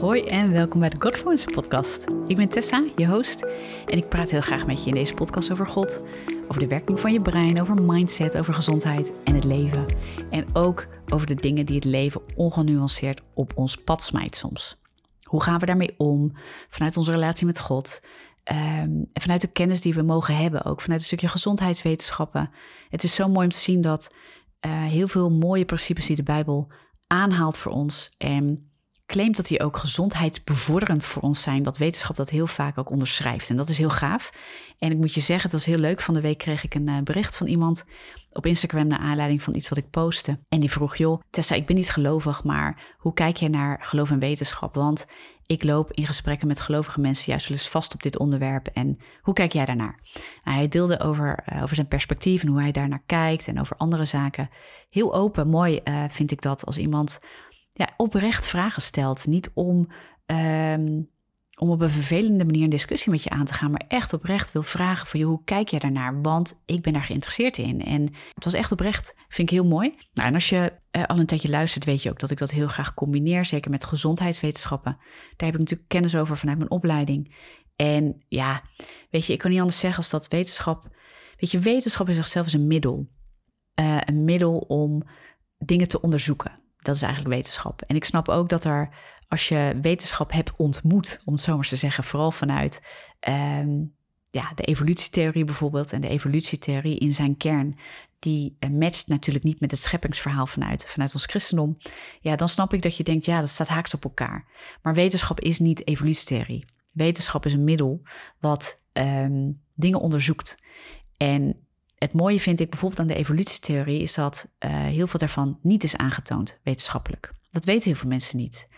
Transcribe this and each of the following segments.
Hoi en welkom bij de Godfluence podcast. Ik ben Tessa, je host, en ik praat heel graag met je in deze podcast over God, over de werking van je brein, over mindset, over gezondheid en het leven. En ook over de dingen die het leven ongenuanceerd op ons pad smijt soms. Hoe gaan we daarmee om vanuit onze relatie met God? Um, en vanuit de kennis die we mogen hebben, ook vanuit een stukje gezondheidswetenschappen. Het is zo mooi om te zien dat uh, heel veel mooie principes die de Bijbel aanhaalt voor ons en claimt dat die ook gezondheidsbevorderend voor ons zijn. Dat wetenschap dat heel vaak ook onderschrijft. En dat is heel gaaf. En ik moet je zeggen, het was heel leuk. Van de week kreeg ik een uh, bericht van iemand op Instagram naar aanleiding van iets wat ik postte. En die vroeg, joh, Tessa, ik ben niet gelovig, maar hoe kijk jij naar geloof en wetenschap? Want ik loop in gesprekken met gelovige mensen juist wel eens vast op dit onderwerp. En hoe kijk jij daarnaar? Nou, hij deelde over, uh, over zijn perspectief en hoe hij daarnaar kijkt en over andere zaken. Heel open, mooi uh, vind ik dat als iemand ja, oprecht vragen stelt. Niet om, um, om op een vervelende manier een discussie met je aan te gaan, maar echt oprecht wil vragen van je, hoe kijk je daarnaar? Want ik ben daar geïnteresseerd in. En het was echt oprecht, vind ik heel mooi. Nou, en als je uh, al een tijdje luistert, weet je ook dat ik dat heel graag combineer, zeker met gezondheidswetenschappen. Daar heb ik natuurlijk kennis over vanuit mijn opleiding. En ja, weet je, ik kan niet anders zeggen als dat wetenschap. Weet je, wetenschap in zichzelf is een middel. Uh, een middel om dingen te onderzoeken. Dat is eigenlijk wetenschap. En ik snap ook dat er, als je wetenschap hebt ontmoet, om zo maar te zeggen, vooral vanuit um, ja, de evolutietheorie bijvoorbeeld, en de evolutietheorie in zijn kern, die uh, matcht natuurlijk niet met het scheppingsverhaal vanuit, vanuit ons christendom. Ja, dan snap ik dat je denkt, ja, dat staat haaks op elkaar. Maar wetenschap is niet evolutietheorie. Wetenschap is een middel wat um, dingen onderzoekt. En het mooie vind ik bijvoorbeeld aan de evolutietheorie is dat uh, heel veel daarvan niet is aangetoond wetenschappelijk. Dat weten heel veel mensen niet.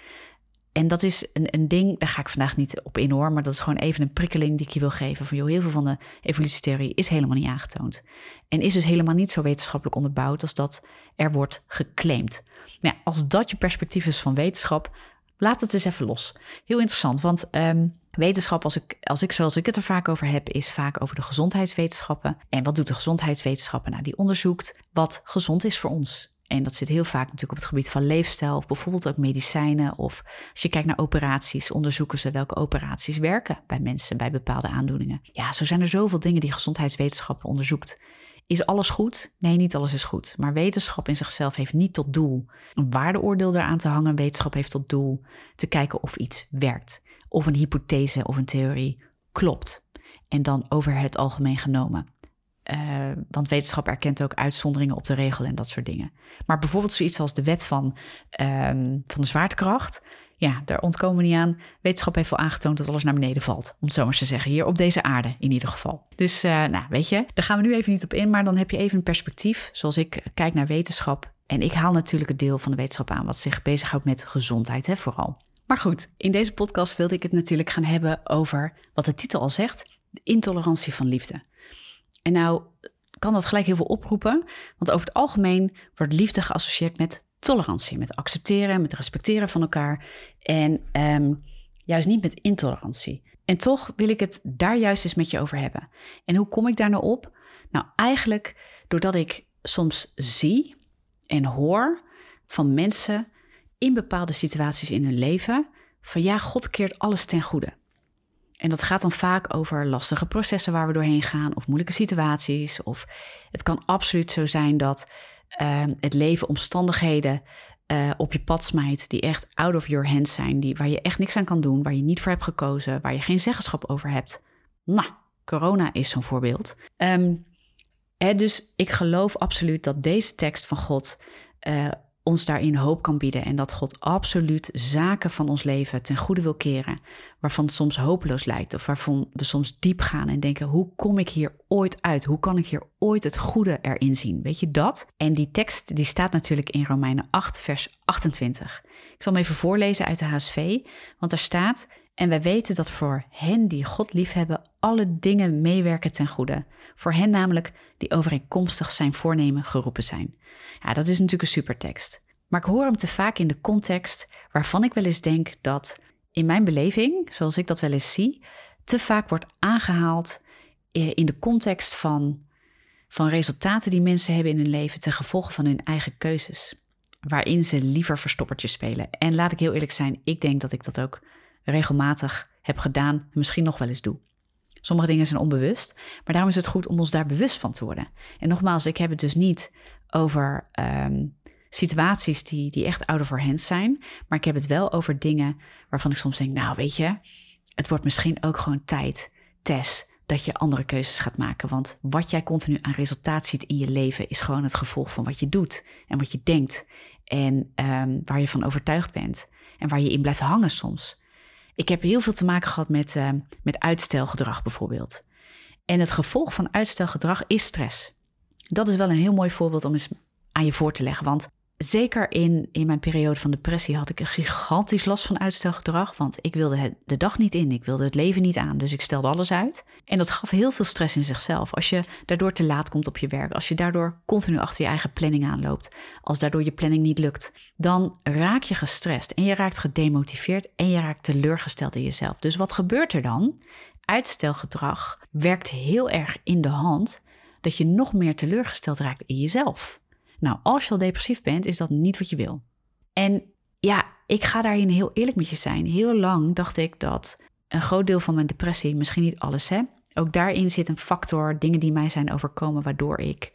En dat is een, een ding, daar ga ik vandaag niet op in hoor, maar dat is gewoon even een prikkeling die ik je wil geven. Van joh, heel veel van de evolutietheorie is helemaal niet aangetoond. En is dus helemaal niet zo wetenschappelijk onderbouwd als dat er wordt geclaimd. Ja, als dat je perspectief is van wetenschap, laat het eens even los. Heel interessant, want um, Wetenschap, als ik, als ik zoals ik het er vaak over heb, is vaak over de gezondheidswetenschappen. En wat doet de gezondheidswetenschappen? Nou, die onderzoekt wat gezond is voor ons. En dat zit heel vaak natuurlijk op het gebied van leefstijl, of bijvoorbeeld ook medicijnen. Of als je kijkt naar operaties, onderzoeken ze welke operaties werken bij mensen bij bepaalde aandoeningen. Ja, zo zijn er zoveel dingen die gezondheidswetenschappen onderzoekt. Is alles goed? Nee, niet alles is goed. Maar wetenschap in zichzelf heeft niet tot doel een waardeoordeel eraan te hangen. Wetenschap heeft tot doel te kijken of iets werkt of een hypothese of een theorie klopt. En dan over het algemeen genomen. Uh, want wetenschap erkent ook uitzonderingen op de regel en dat soort dingen. Maar bijvoorbeeld zoiets als de wet van, um, van de zwaartekracht. Ja, daar ontkomen we niet aan. Wetenschap heeft wel aangetoond dat alles naar beneden valt. Om het zo maar te zeggen. Hier op deze aarde in ieder geval. Dus uh, nou, weet je, daar gaan we nu even niet op in. Maar dan heb je even een perspectief. Zoals ik kijk naar wetenschap. En ik haal natuurlijk het deel van de wetenschap aan wat zich bezighoudt met gezondheid, hè, vooral. Maar goed, in deze podcast wilde ik het natuurlijk gaan hebben over wat de titel al zegt: de intolerantie van liefde. En nou kan dat gelijk heel veel oproepen, want over het algemeen wordt liefde geassocieerd met tolerantie, met accepteren, met respecteren van elkaar en um, juist niet met intolerantie. En toch wil ik het daar juist eens met je over hebben. En hoe kom ik daar nou op? Nou, eigenlijk doordat ik soms zie en hoor van mensen in bepaalde situaties in hun leven van ja, God keert alles ten goede. En dat gaat dan vaak over lastige processen waar we doorheen gaan, of moeilijke situaties. Of het kan absoluut zo zijn dat uh, het leven omstandigheden uh, op je pad smijt die echt out of your hands zijn, die, waar je echt niks aan kan doen, waar je niet voor hebt gekozen, waar je geen zeggenschap over hebt. Nou, corona is zo'n voorbeeld. Um, hè, dus ik geloof absoluut dat deze tekst van God uh, ons daarin hoop kan bieden en dat God absoluut zaken van ons leven ten goede wil keren, waarvan het soms hopeloos lijkt of waarvan we soms diep gaan en denken: hoe kom ik hier ooit uit? Hoe kan ik hier ooit het goede erin zien? Weet je dat? En die tekst die staat natuurlijk in Romeinen 8, vers 28. Ik zal hem even voorlezen uit de HSV, want daar staat: en wij weten dat voor hen die God liefhebben, alle dingen meewerken ten goede. Voor hen namelijk die overeenkomstig zijn voornemen geroepen zijn. Ja, dat is natuurlijk een supertekst. Maar ik hoor hem te vaak in de context waarvan ik wel eens denk dat in mijn beleving, zoals ik dat wel eens zie, te vaak wordt aangehaald eh, in de context van, van resultaten die mensen hebben in hun leven ten gevolge van hun eigen keuzes. waarin ze liever verstoppertje spelen. En laat ik heel eerlijk zijn, ik denk dat ik dat ook regelmatig heb gedaan en misschien nog wel eens doe. Sommige dingen zijn onbewust, maar daarom is het goed om ons daar bewust van te worden. En nogmaals, ik heb het dus niet over ehm, situaties die, die echt out of zijn, maar ik heb het wel over dingen waarvan ik soms denk, nou weet je, het wordt misschien ook gewoon tijd, Tess, dat je andere keuzes gaat maken. Want wat jij continu aan resultaat ziet in je leven is gewoon het gevolg van wat je doet en wat je denkt en um, waar je van overtuigd bent en waar je in blijft hangen soms. Ik heb heel veel te maken gehad met, uh, met uitstelgedrag bijvoorbeeld. En het gevolg van uitstelgedrag is stress. Dat is wel een heel mooi voorbeeld om eens aan je voor te leggen. Want zeker in, in mijn periode van depressie had ik een gigantisch last van uitstelgedrag. Want ik wilde de dag niet in, ik wilde het leven niet aan. Dus ik stelde alles uit. En dat gaf heel veel stress in zichzelf. Als je daardoor te laat komt op je werk, als je daardoor continu achter je eigen planning aanloopt, als daardoor je planning niet lukt, dan raak je gestrest en je raakt gedemotiveerd en je raakt teleurgesteld in jezelf. Dus wat gebeurt er dan? Uitstelgedrag werkt heel erg in de hand dat je nog meer teleurgesteld raakt in jezelf. Nou, als je al depressief bent, is dat niet wat je wil. En ja, ik ga daarin heel eerlijk met je zijn. Heel lang dacht ik dat een groot deel van mijn depressie, misschien niet alles hè, ook daarin zit een factor, dingen die mij zijn overkomen, waardoor ik,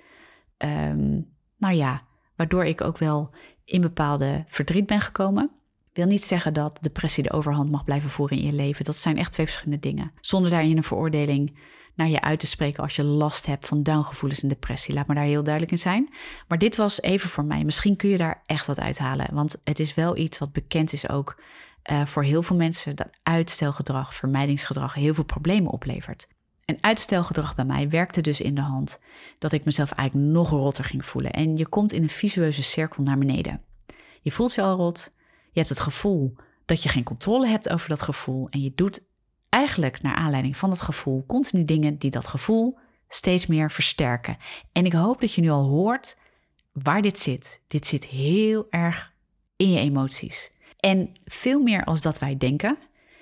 um, nou ja, waardoor ik ook wel in bepaalde verdriet ben gekomen. Wil niet zeggen dat depressie de overhand mag blijven voeren in je leven. Dat zijn echt twee verschillende dingen. Zonder daarin een veroordeling naar je uit te spreken als je last hebt van downgevoelens en depressie. Laat me daar heel duidelijk in zijn. Maar dit was even voor mij. Misschien kun je daar echt wat uithalen. Want het is wel iets wat bekend is ook uh, voor heel veel mensen dat uitstelgedrag, vermijdingsgedrag heel veel problemen oplevert. En uitstelgedrag bij mij werkte dus in de hand dat ik mezelf eigenlijk nog rotter ging voelen. En je komt in een visueuze cirkel naar beneden. Je voelt je al rot. Je hebt het gevoel dat je geen controle hebt over dat gevoel. En je doet eigenlijk naar aanleiding van dat gevoel continu dingen die dat gevoel steeds meer versterken. En ik hoop dat je nu al hoort waar dit zit. Dit zit heel erg in je emoties. En veel meer als dat wij denken,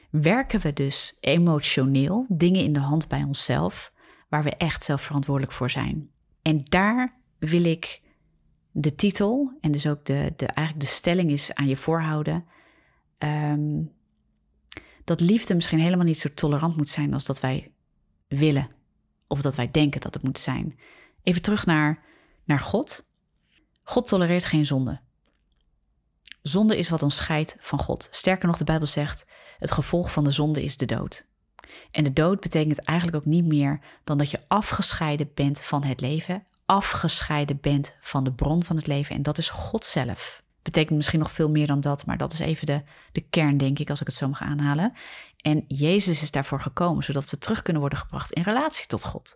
werken we dus emotioneel dingen in de hand bij onszelf, waar we echt zelf verantwoordelijk voor zijn. En daar wil ik de titel en dus ook de, de, eigenlijk de stelling is aan je voorhouden. Um, dat liefde misschien helemaal niet zo tolerant moet zijn als dat wij willen. Of dat wij denken dat het moet zijn. Even terug naar, naar God. God tolereert geen zonde. Zonde is wat ons scheidt van God. Sterker nog, de Bijbel zegt: het gevolg van de zonde is de dood. En de dood betekent eigenlijk ook niet meer dan dat je afgescheiden bent van het leven, afgescheiden bent van de bron van het leven, en dat is God zelf. Betekent misschien nog veel meer dan dat, maar dat is even de, de kern, denk ik, als ik het zo mag aanhalen. En Jezus is daarvoor gekomen, zodat we terug kunnen worden gebracht in relatie tot God.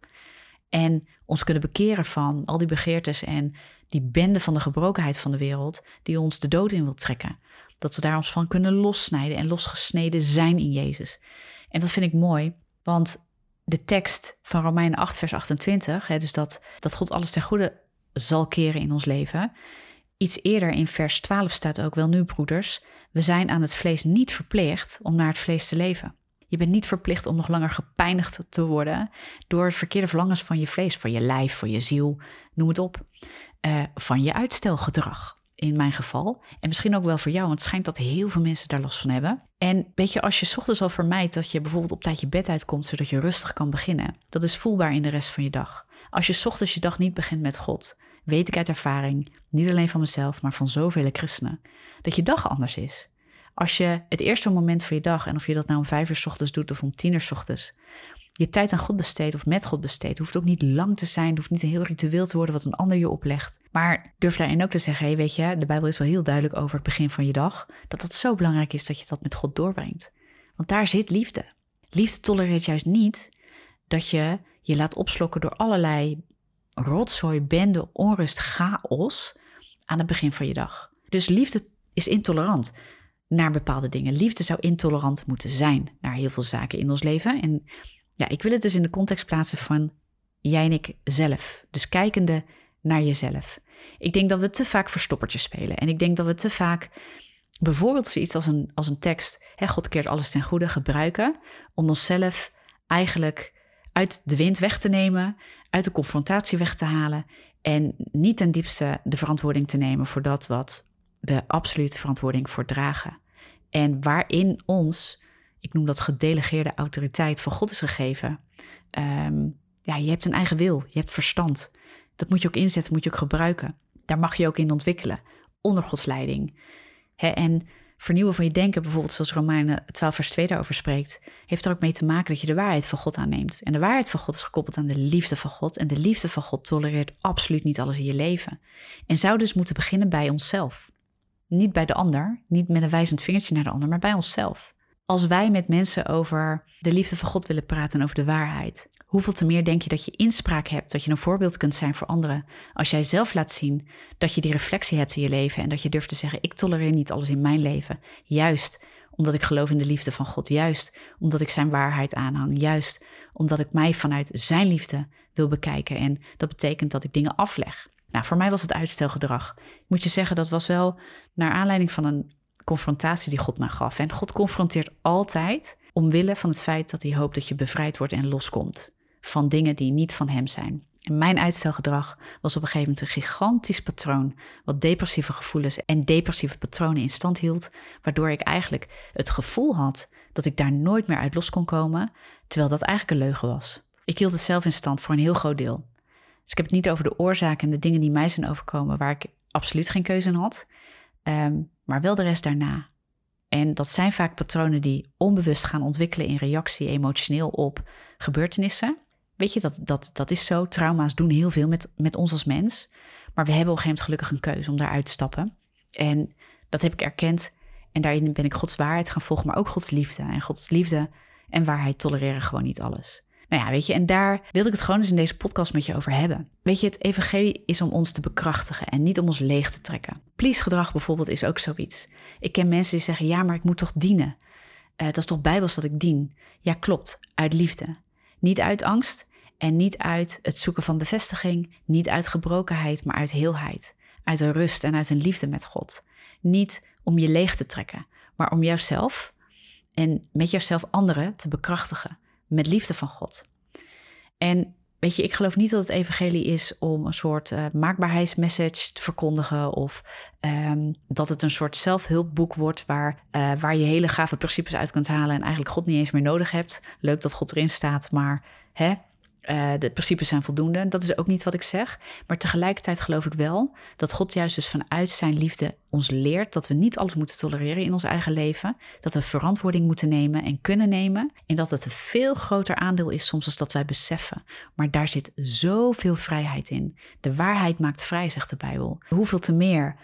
En ons kunnen bekeren van al die begeertes en die bende van de gebrokenheid van de wereld, die ons de dood in wil trekken. Dat we daar ons van kunnen lossnijden en losgesneden zijn in Jezus. En dat vind ik mooi, want de tekst van Romeinen 8, vers 28, hè, dus dat, dat God alles ten goede zal keren in ons leven, Iets eerder in vers 12 staat ook wel nu, broeders, we zijn aan het vlees niet verplicht om naar het vlees te leven. Je bent niet verplicht om nog langer gepijnigd te worden door het verkeerde verlangens van je vlees, van je lijf, van je ziel, noem het op. Uh, van je uitstelgedrag, in mijn geval. En misschien ook wel voor jou, want het schijnt dat heel veel mensen daar last van hebben. En weet je, als je ochtends al vermijdt dat je bijvoorbeeld op tijd je bed uitkomt, zodat je rustig kan beginnen, dat is voelbaar in de rest van je dag. Als je ochtends je dag niet begint met God, weet ik uit ervaring, niet alleen van mezelf, maar van zoveel christenen, dat je dag anders is. Als je het eerste moment van je dag, en of je dat nou om vijf uur s ochtends doet of om tien uur s ochtends, je tijd aan God besteedt of met God besteedt, hoeft ook niet lang te zijn, hoeft niet een heel ritueel te worden wat een ander je oplegt. Maar durf daarin ook te zeggen, hey, weet je, de Bijbel is wel heel duidelijk over het begin van je dag, dat het zo belangrijk is dat je dat met God doorbrengt. Want daar zit liefde. Liefde tolereert juist niet dat je je laat opslokken door allerlei rotzooi, bende, onrust, chaos aan het begin van je dag. Dus liefde is intolerant naar bepaalde dingen. Liefde zou intolerant moeten zijn naar heel veel zaken in ons leven. En ja, ik wil het dus in de context plaatsen van jij en ik zelf. Dus kijkende naar jezelf. Ik denk dat we te vaak verstoppertjes spelen. En ik denk dat we te vaak bijvoorbeeld zoiets als een, als een tekst, hè, God keert alles ten goede, gebruiken om onszelf eigenlijk uit de wind weg te nemen, uit de confrontatie weg te halen en niet ten diepste de verantwoording te nemen voor dat wat we absoluut verantwoording voor dragen. En waarin ons, ik noem dat gedelegeerde autoriteit van God is gegeven. Ehm, ja, je hebt een eigen wil, je hebt verstand. Dat moet je ook inzetten, moet je ook gebruiken. Daar mag je ook in ontwikkelen, onder Gods leiding. en vernieuwen van je denken, bijvoorbeeld zoals Romeinen 12 vers 2 daarover spreekt, heeft er ook mee te maken dat je de waarheid van God aanneemt. En de waarheid van God is gekoppeld aan de liefde van God. En de liefde van God tolereert absoluut niet alles in je leven. En zou dus moeten beginnen bij onszelf. Niet bij de ander, niet met een wijzend vingertje naar de ander, maar bij onszelf. Als wij met mensen over de liefde van God willen praten en over de waarheid, hoeveel te meer denk je dat je inspraak hebt, dat je een voorbeeld kunt zijn voor anderen. Als jij zelf laat zien dat je die reflectie hebt in je leven en dat je durft te zeggen: Ik tolereer niet alles in mijn leven. Juist omdat ik geloof in de liefde van God. Juist omdat ik zijn waarheid aanhang. Juist omdat ik mij vanuit zijn liefde wil bekijken. En dat betekent dat ik dingen afleg. Nou, voor mij was het uitstelgedrag. Moet je zeggen, dat was wel naar aanleiding van een confrontatie die God mij gaf. En God confronteert altijd omwille van het feit dat hij hoopt dat je bevrijd wordt en loskomt van dingen die niet van hem zijn. En mijn uitstelgedrag was op een gegeven moment een gigantisch patroon, wat depressieve gevoelens en depressieve patronen in stand hield, waardoor ik eigenlijk het gevoel had dat ik daar nooit meer uit los kon komen, terwijl dat eigenlijk een leugen was. Ik hield het zelf in stand voor een heel groot deel. Dus ik heb het niet over de oorzaken en de dingen die mij zijn overkomen, waar ik absoluut geen keuze in had, ehm, maar wel de rest daarna. En dat zijn vaak patronen die onbewust gaan ontwikkelen in reactie emotioneel op gebeurtenissen. Weet je, dat, dat, dat is zo. Trauma's doen heel veel met, met ons als mens. Maar we hebben op een gegeven moment gelukkig een keuze om daaruit te stappen. En dat heb ik erkend. En daarin ben ik Gods waarheid gaan volgen, maar ook Gods liefde. En Gods liefde en waarheid tolereren gewoon niet alles. Nou ja, weet je, en daar wilde ik het gewoon eens in deze podcast met je over hebben. Weet je, het evangelie is om ons te bekrachtigen en niet om ons leeg te trekken. Please gedrag bijvoorbeeld is ook zoiets. Ik ken mensen die zeggen, ja, maar ik moet toch dienen. Uh, dat is toch bijbels dat ik dien? Ja, klopt, uit liefde. Niet uit angst en niet uit het zoeken van bevestiging, niet uit gebrokenheid, maar uit heelheid. Uit een rust en uit een liefde met God. Niet om je leeg te trekken, maar om jouzelf en met jouzelf anderen te bekrachtigen met liefde van God. En weet je, ik geloof niet dat het evangelie is om een soort uh, maakbaarheidsmessage te verkondigen of um, dat het een soort zelfhulpboek wordt waar, uh, waar je hele gave principes uit kunt halen en eigenlijk God niet eens meer nodig hebt. Leuk dat God erin staat, maar hè, uh, de principes zijn voldoende. Dat is ook niet wat ik zeg. Maar tegelijkertijd geloof ik wel dat God juist dus vanuit zijn liefde ons leert dat we niet alles moeten tolereren in ons eigen leven. Dat we verantwoording moeten nemen en kunnen nemen. En dat het een veel groter aandeel is soms als dat wij beseffen. Maar daar zit zoveel vrijheid in. De waarheid maakt vrij, zegt de Bijbel. Hoeveel te meer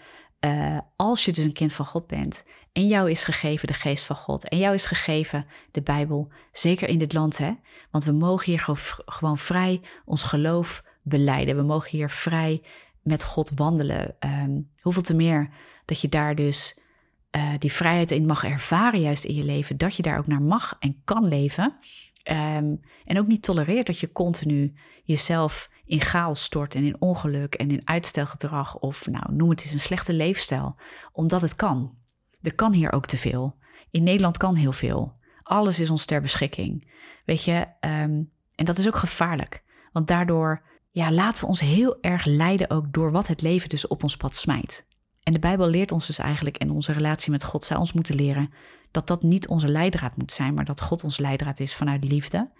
uh, als je dus een kind van God bent en jou is gegeven de geest van God en jou is gegeven de Bijbel, zeker in dit land, hè? Want we mogen hier gewoon vrij ons geloof beleiden. We mogen hier vrij met God wandelen. Um, hoeveel te meer dat je daar dus uh, die vrijheid in mag ervaren, juist in je leven, dat je daar ook naar mag en kan leven. Um, en ook niet tolereert dat je continu jezelf in chaos stort en in ongeluk en in uitstelgedrag of nou noem het eens een slechte leefstijl, omdat het kan. Er kan hier ook te veel. In Nederland kan heel veel. Alles is ons ter beschikking. Weet je, um, en dat is ook gevaarlijk, want daardoor ja, laten we ons heel erg leiden ook door wat het leven dus op ons pad smijt. En de Bijbel leert ons dus eigenlijk, en onze relatie met God zou ons moeten leren, dat dat niet onze leidraad moet zijn, maar dat God ons leidraad is vanuit liefde.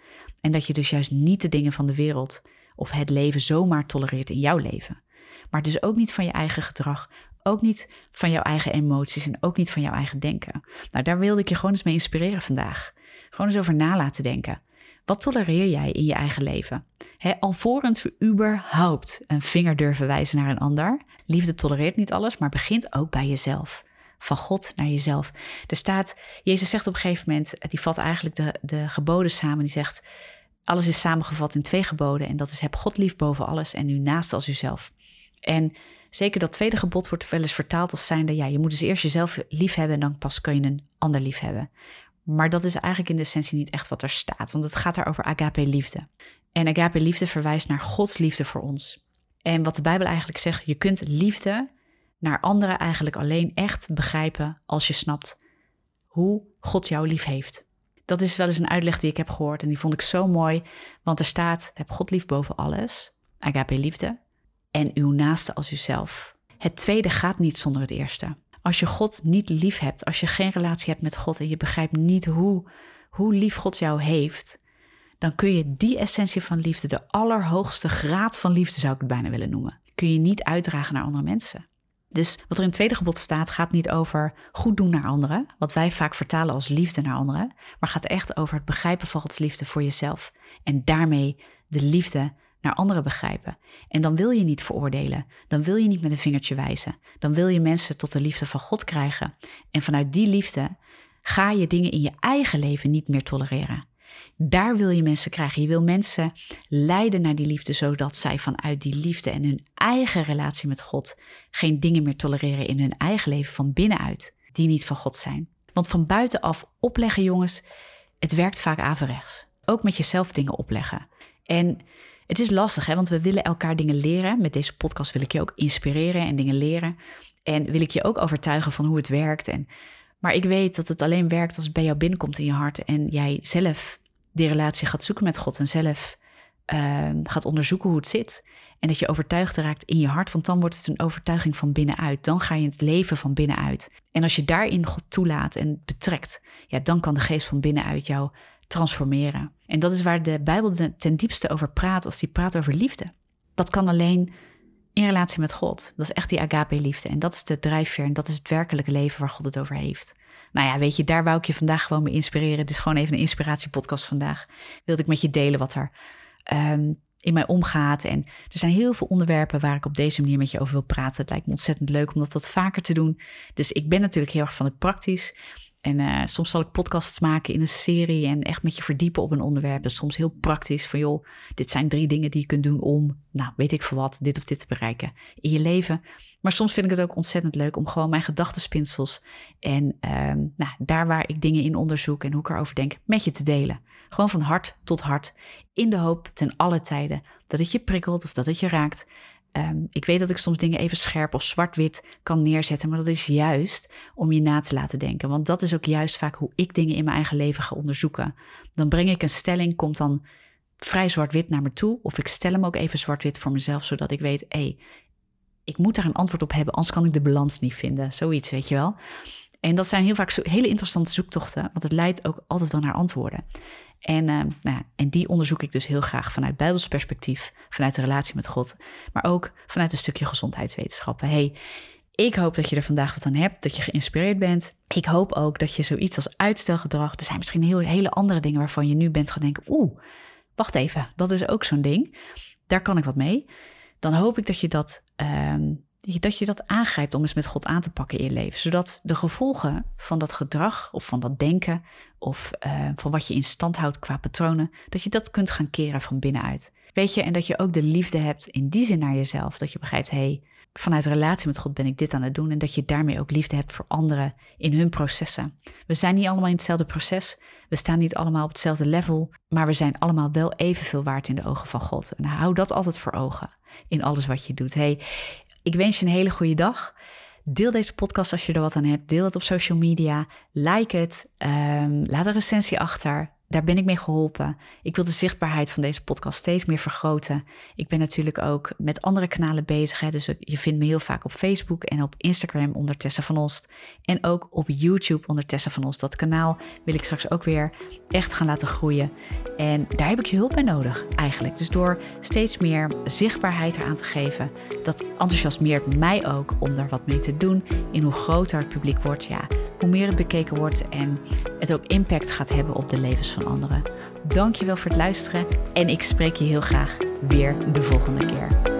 En dat je dus juist niet de dingen van de wereld of het leven zomaar tolereert in jouw leven. Maar dus ook niet van je eigen gedrag, ook niet van jouw eigen emoties en ook niet van jouw eigen denken. Nou, daar wilde ik je gewoon eens mee inspireren vandaag. Gewoon eens over na laten denken. Wat tolereer jij in je eigen leven? He, alvorens we überhaupt een vinger durven wijzen naar een ander. Liefde tolereert niet alles, maar begint ook bij jezelf. Van God naar jezelf. Er staat, Jezus zegt op een gegeven moment, die vat eigenlijk de, de geboden samen. Die zegt, alles is samengevat in twee geboden en dat is heb God lief boven alles en u naast als uzelf. En zeker dat tweede gebod wordt wel eens vertaald als zijnde, ja, je moet dus eerst jezelf lief hebben en dan pas kun je een ander lief hebben. Maar dat is eigenlijk in de essentie niet echt wat er staat, want het gaat daar over agape liefde. En agape liefde verwijst naar Gods liefde voor ons. En wat de Bijbel eigenlijk zegt, je kunt liefde naar anderen eigenlijk alleen echt begrijpen als je snapt hoe God jou lief heeft. Dat is wel eens een uitleg die ik heb gehoord en die vond ik zo mooi, want er staat: heb God lief boven alles, agape liefde, en uw naaste als uzelf. Het tweede gaat niet zonder het eerste. Als je God niet lief hebt, als je geen relatie hebt met God en je begrijpt niet hoe, hoe lief God jou heeft, dan kun je die essentie van liefde, de allerhoogste graad van liefde zou ik het bijna willen noemen, kun je niet uitdragen naar andere mensen. Dus wat er in het tweede gebod staat, gaat niet over goed doen naar anderen, wat wij vaak vertalen als liefde naar anderen, maar gaat echt over het begrijpen van Gods liefde voor jezelf en daarmee de liefde naar anderen begrijpen. En dan wil je niet veroordelen, dan wil je niet met een vingertje wijzen, dan wil je mensen tot de liefde van God krijgen. En vanuit die liefde ga je dingen in je eigen leven niet meer tolereren. Daar wil je mensen krijgen. Je wil mensen leiden naar die liefde, zodat zij vanuit die liefde en hun eigen relatie met God geen dingen meer tolereren in hun eigen leven van binnenuit, die niet van God zijn. Want van buitenaf opleggen, jongens, het werkt vaak averechts. Ook met jezelf dingen opleggen. En het is lastig, hè, want we willen elkaar dingen leren. Met deze podcast wil ik je ook inspireren en dingen leren. En wil ik je ook overtuigen van hoe het werkt. En, maar ik weet dat het alleen werkt als het bij jou binnenkomt in je hart en jij zelf die relatie gaat zoeken met God en zelf uh, gaat onderzoeken hoe het zit. En dat je overtuigd raakt in je hart, want dan wordt het een overtuiging van binnenuit. Dan ga je het leven van binnenuit. En als je daarin God toelaat en betrekt, ja, dan kan de geest van binnenuit jou transformeren. En dat is waar de Bijbel ten diepste over praat als die praat over liefde. Dat kan alleen in relatie met God. Dat is echt die agape-liefde. En dat is de drijfveer en dat is het werkelijke leven waar God het over heeft. Nou ja, weet je, daar wou ik je vandaag gewoon mee inspireren. Het is gewoon even een inspiratiepodcast vandaag. Wilde ik met je delen wat er um, in mij omgaat. En er zijn heel veel onderwerpen waar ik op deze manier met je over wil praten. Het lijkt me ontzettend leuk om dat wat vaker te doen. Dus ik ben natuurlijk heel erg van het praktisch. En uh, soms zal ik podcasts maken in een serie en echt met je verdiepen op een onderwerp. Dus soms heel praktisch van joh, dit zijn drie dingen die je kunt doen om, nou weet ik veel wat, dit of dit te bereiken in je leven. Maar soms vind ik het ook ontzettend leuk om gewoon mijn gedachtenspinsels en um, nou, daar waar ik dingen in onderzoek en hoe ik erover denk, met je te delen. Gewoon van hart tot hart, in de hoop ten alle tijden dat het je prikkelt of dat het je raakt. Um, ik weet dat ik soms dingen even scherp of zwart-wit kan neerzetten, maar dat is juist om je na te laten denken. Want dat is ook juist vaak hoe ik dingen in mijn eigen leven ga onderzoeken. Dan breng ik een stelling, komt dan vrij zwart-wit naar me toe, of ik stel hem ook even zwart-wit voor mezelf, zodat ik weet, hé, hey, ik moet daar een antwoord op hebben, anders kan ik de balans niet vinden. Zoiets, weet je wel. En dat zijn heel vaak hele interessante zoektochten, want het leidt ook altijd wel naar antwoorden. En, uh, nou, en die onderzoek ik dus heel graag vanuit Bijbels perspectief, vanuit de relatie met God, maar ook vanuit een stukje gezondheidswetenschappen. Hey, ik hoop dat je er vandaag wat aan hebt, dat je geïnspireerd bent. Ik hoop ook dat je zoiets als uitstelgedrag, er zijn misschien heel, hele andere dingen waarvan je nu bent gaan denken, oeh, wacht even, dat is ook zo'n ding. Daar kan ik wat mee. Dan hoop ik dat je dat um, dat je dat aangrijpt om eens met God aan te pakken in je leven. Zodat de gevolgen van dat gedrag of van dat denken of uh, van wat je in stand houdt qua patronen, dat je dat kunt gaan keren van binnenuit. Weet je, en dat je ook de liefde hebt in die zin naar jezelf. Dat je begrijpt, hé, hey, vanuit relatie met God ben ik dit aan het doen. En dat je daarmee ook liefde hebt voor anderen in hun processen. We zijn niet allemaal in hetzelfde proces. We staan niet allemaal op hetzelfde level. Maar we zijn allemaal wel evenveel waard in de ogen van God. En hou dat altijd voor ogen in alles wat je doet. Hey, ik wens je een hele goede dag. Deel deze podcast als je er wat aan hebt. Deel het op social media. Like het. Um, laat een recensie achter daar ben ik mee geholpen. Ik wil de zichtbaarheid van deze podcast steeds meer vergroten. Ik ben natuurlijk ook met andere kanalen bezig. Hè, dus je vindt me heel vaak op Facebook en op Instagram onder Tessa van Ost. En ook op YouTube onder Tessa van Ost. Dat kanaal wil ik straks ook weer echt gaan laten groeien. En daar heb ik je hulp bij nodig eigenlijk. Dus door steeds meer zichtbaarheid eraan te geven, dat enthousiasmeert mij ook om daar wat mee te doen. In hoe groter het publiek wordt, ja, hoe meer het bekeken wordt en het ook impact gaat hebben op de levens van anderen. Dankjewel voor het luisteren en ik spreek je heel graag weer de volgende keer.